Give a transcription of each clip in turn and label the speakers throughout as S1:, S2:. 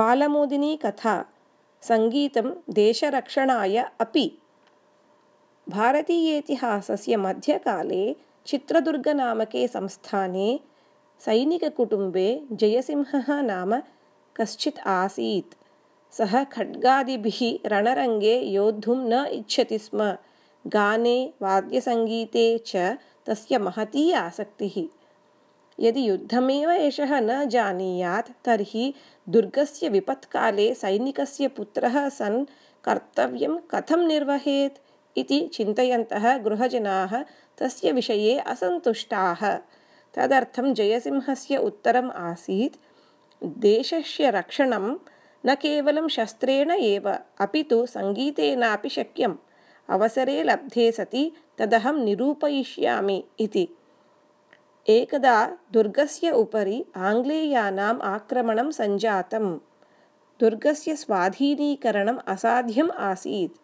S1: बालमोदिनी कथा सङ्गीतं देशरक्षणाय अपि। भारतीयेतिहासस्य मध्यकाले चित्रदुर्गनामके संस्थाने सैनिककुटुम्बे जयसिंहः नाम कश्चित् आसीत्। सः खड्गादिभिः रणरङ्गे योद्धुं न इच्छति स्म। गाने वाद्यसङ्गीते च तस्य महती आसक्तिः यदि युद्धमेव एषः न जानीयात् तर्हि दुर्गस्य विपत्काले सैनिकस्य पुत्रः सन् कर्तव्यं कथं निर्वहेत् इति चिन्तयन्तः गृहजनाः तस्य विषये असन्तुष्टाः। तदर्थं जयसिंहस्य उत्तरम् आसीत् देशस्य रक्षणं न केवलं शस्त्रेण एव अपि तु सङ्गीतेनापि शक्यम्। अवसरे लब्धे सति तदहं निरूपयिष्यामि इति एकदा दुर्गस्य उपरि आङ्ग्लेयानाम् आक्रमणं सञ्जातं दुर्गस्य स्वाधीनीकरणम् असाध्यम् आसीत्।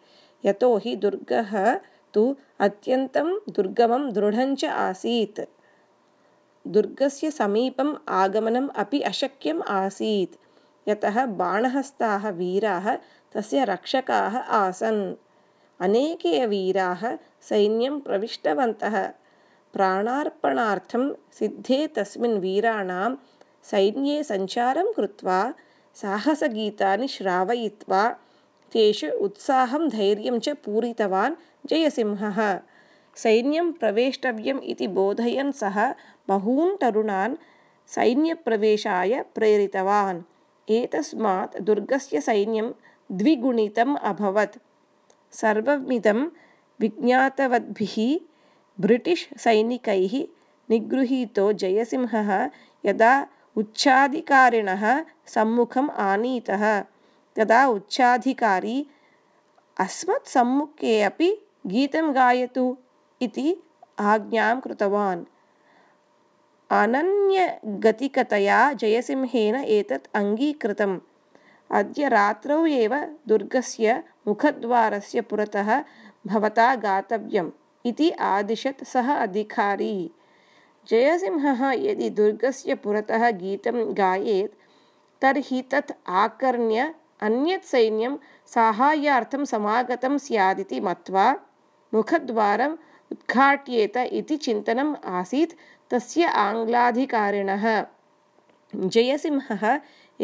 S1: यतोहि दुर्गः तु अत्यन्तं दुर्गमं दृढञ्च आसीत्। दुर्गस्य समीपम् आगमनम् अपि अशक्यम् आसीत्। यतः बाणहस्ताः वीराः तस्य रक्षकाः आसन्। अनेके वीराः सैन्यं प्रविष्टवन्तः प्राणार्पणार्थं सिद्धे तस्मिन् वीराणां सैन्ये सञ्चारं कृत्वा साहसगीतानि श्रावयित्वा तेषु उत्साहं धैर्यं च पूरितवान् जयसिंहः। सैन्यं प्रवेष्टव्यम् इति बोधयन् सः बहून् तरुणान् सैन्यप्रवेशाय प्रेरितवान्। एतस्मात् दुर्गस्य सैन्यं द्विगुणितम् अभवत्। सर्वमिदं विज्ञातवद्भिः ब्रिटिश् सैनिकैः निगृहीतो जयसिंहः यदा उच्चाधिकारिणः सम्मुखम् आनीतः तदा उच्चाधिकारी अस्मत् सम्मुखे अपि गीतं गायतु इति आज्ञां कृतवान्। अनन्यगतिकतया जयसिंहेन एतत् अङ्गीकृतम्। अद्य रात्रौ एव दुर्गस्य मुखद्वारस्य पुरतः भवता गातव्यम् इति आदिशत् सः अधिकारी। जयसिंहः यदि दुर्गस्य पुरतः गीतं गायेत् तर्हि तत् आकर्ण्य अन्यत् सैन्यं साहाय्यार्थं समागतं स्यादिति मत्वा मुखद्वारम् उद्घाट्येत इति चिन्तनम् आसीत् तस्य आङ्ग्लाधिकारिणः। जयसिंहः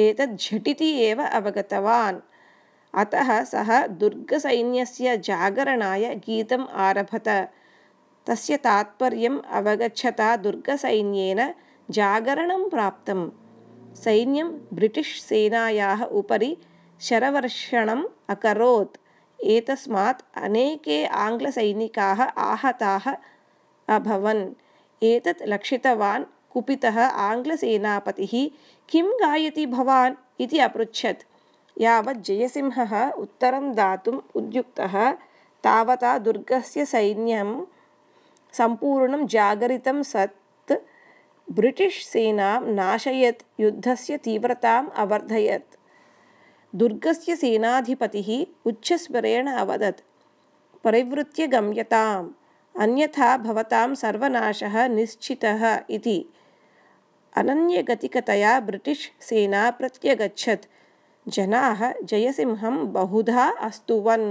S1: एतत् झटिति एव अवगतवान् अतः सः दुर्गसैन्यस्य जागरणाय गीतम् आरभत। तस्य तात्पर्यम् अवगच्छता दुर्गसैन्येन जागरणं प्राप्तं सैन्यं ब्रिटिश् सेनायाः उपरि शरवर्षणम् अकरोत्। एतस्मात् अनेके आङ्ग्लसैनिकाः आहताः अभवन्। एतत् लक्षितवान् कुपितः आङ्ग्लसेनापतिः किं गायति भवान् इति अपृच्छत् यावत् जयसिंहः उत्तरं दातुम् उद्युक्तः तावता दुर्गस्य सैन्यं सम्पूर्णं जागरितं सत् ब्रिटिश् सेनां नाशयत् युद्धस्य तीव्रताम् अवर्धयत्। दुर्गस्य सेनाधिपतिः उच्चस्वरेण अवदत् परिवृत्य गम्यताम् अन्यथा भवतां सर्वनाशः निश्चितः इति। अनन्यगतिकतया ब्रिटिश् सेना प्रत्यगच्छत् जनाः जयसिंहं बहुधा अस्तुवन्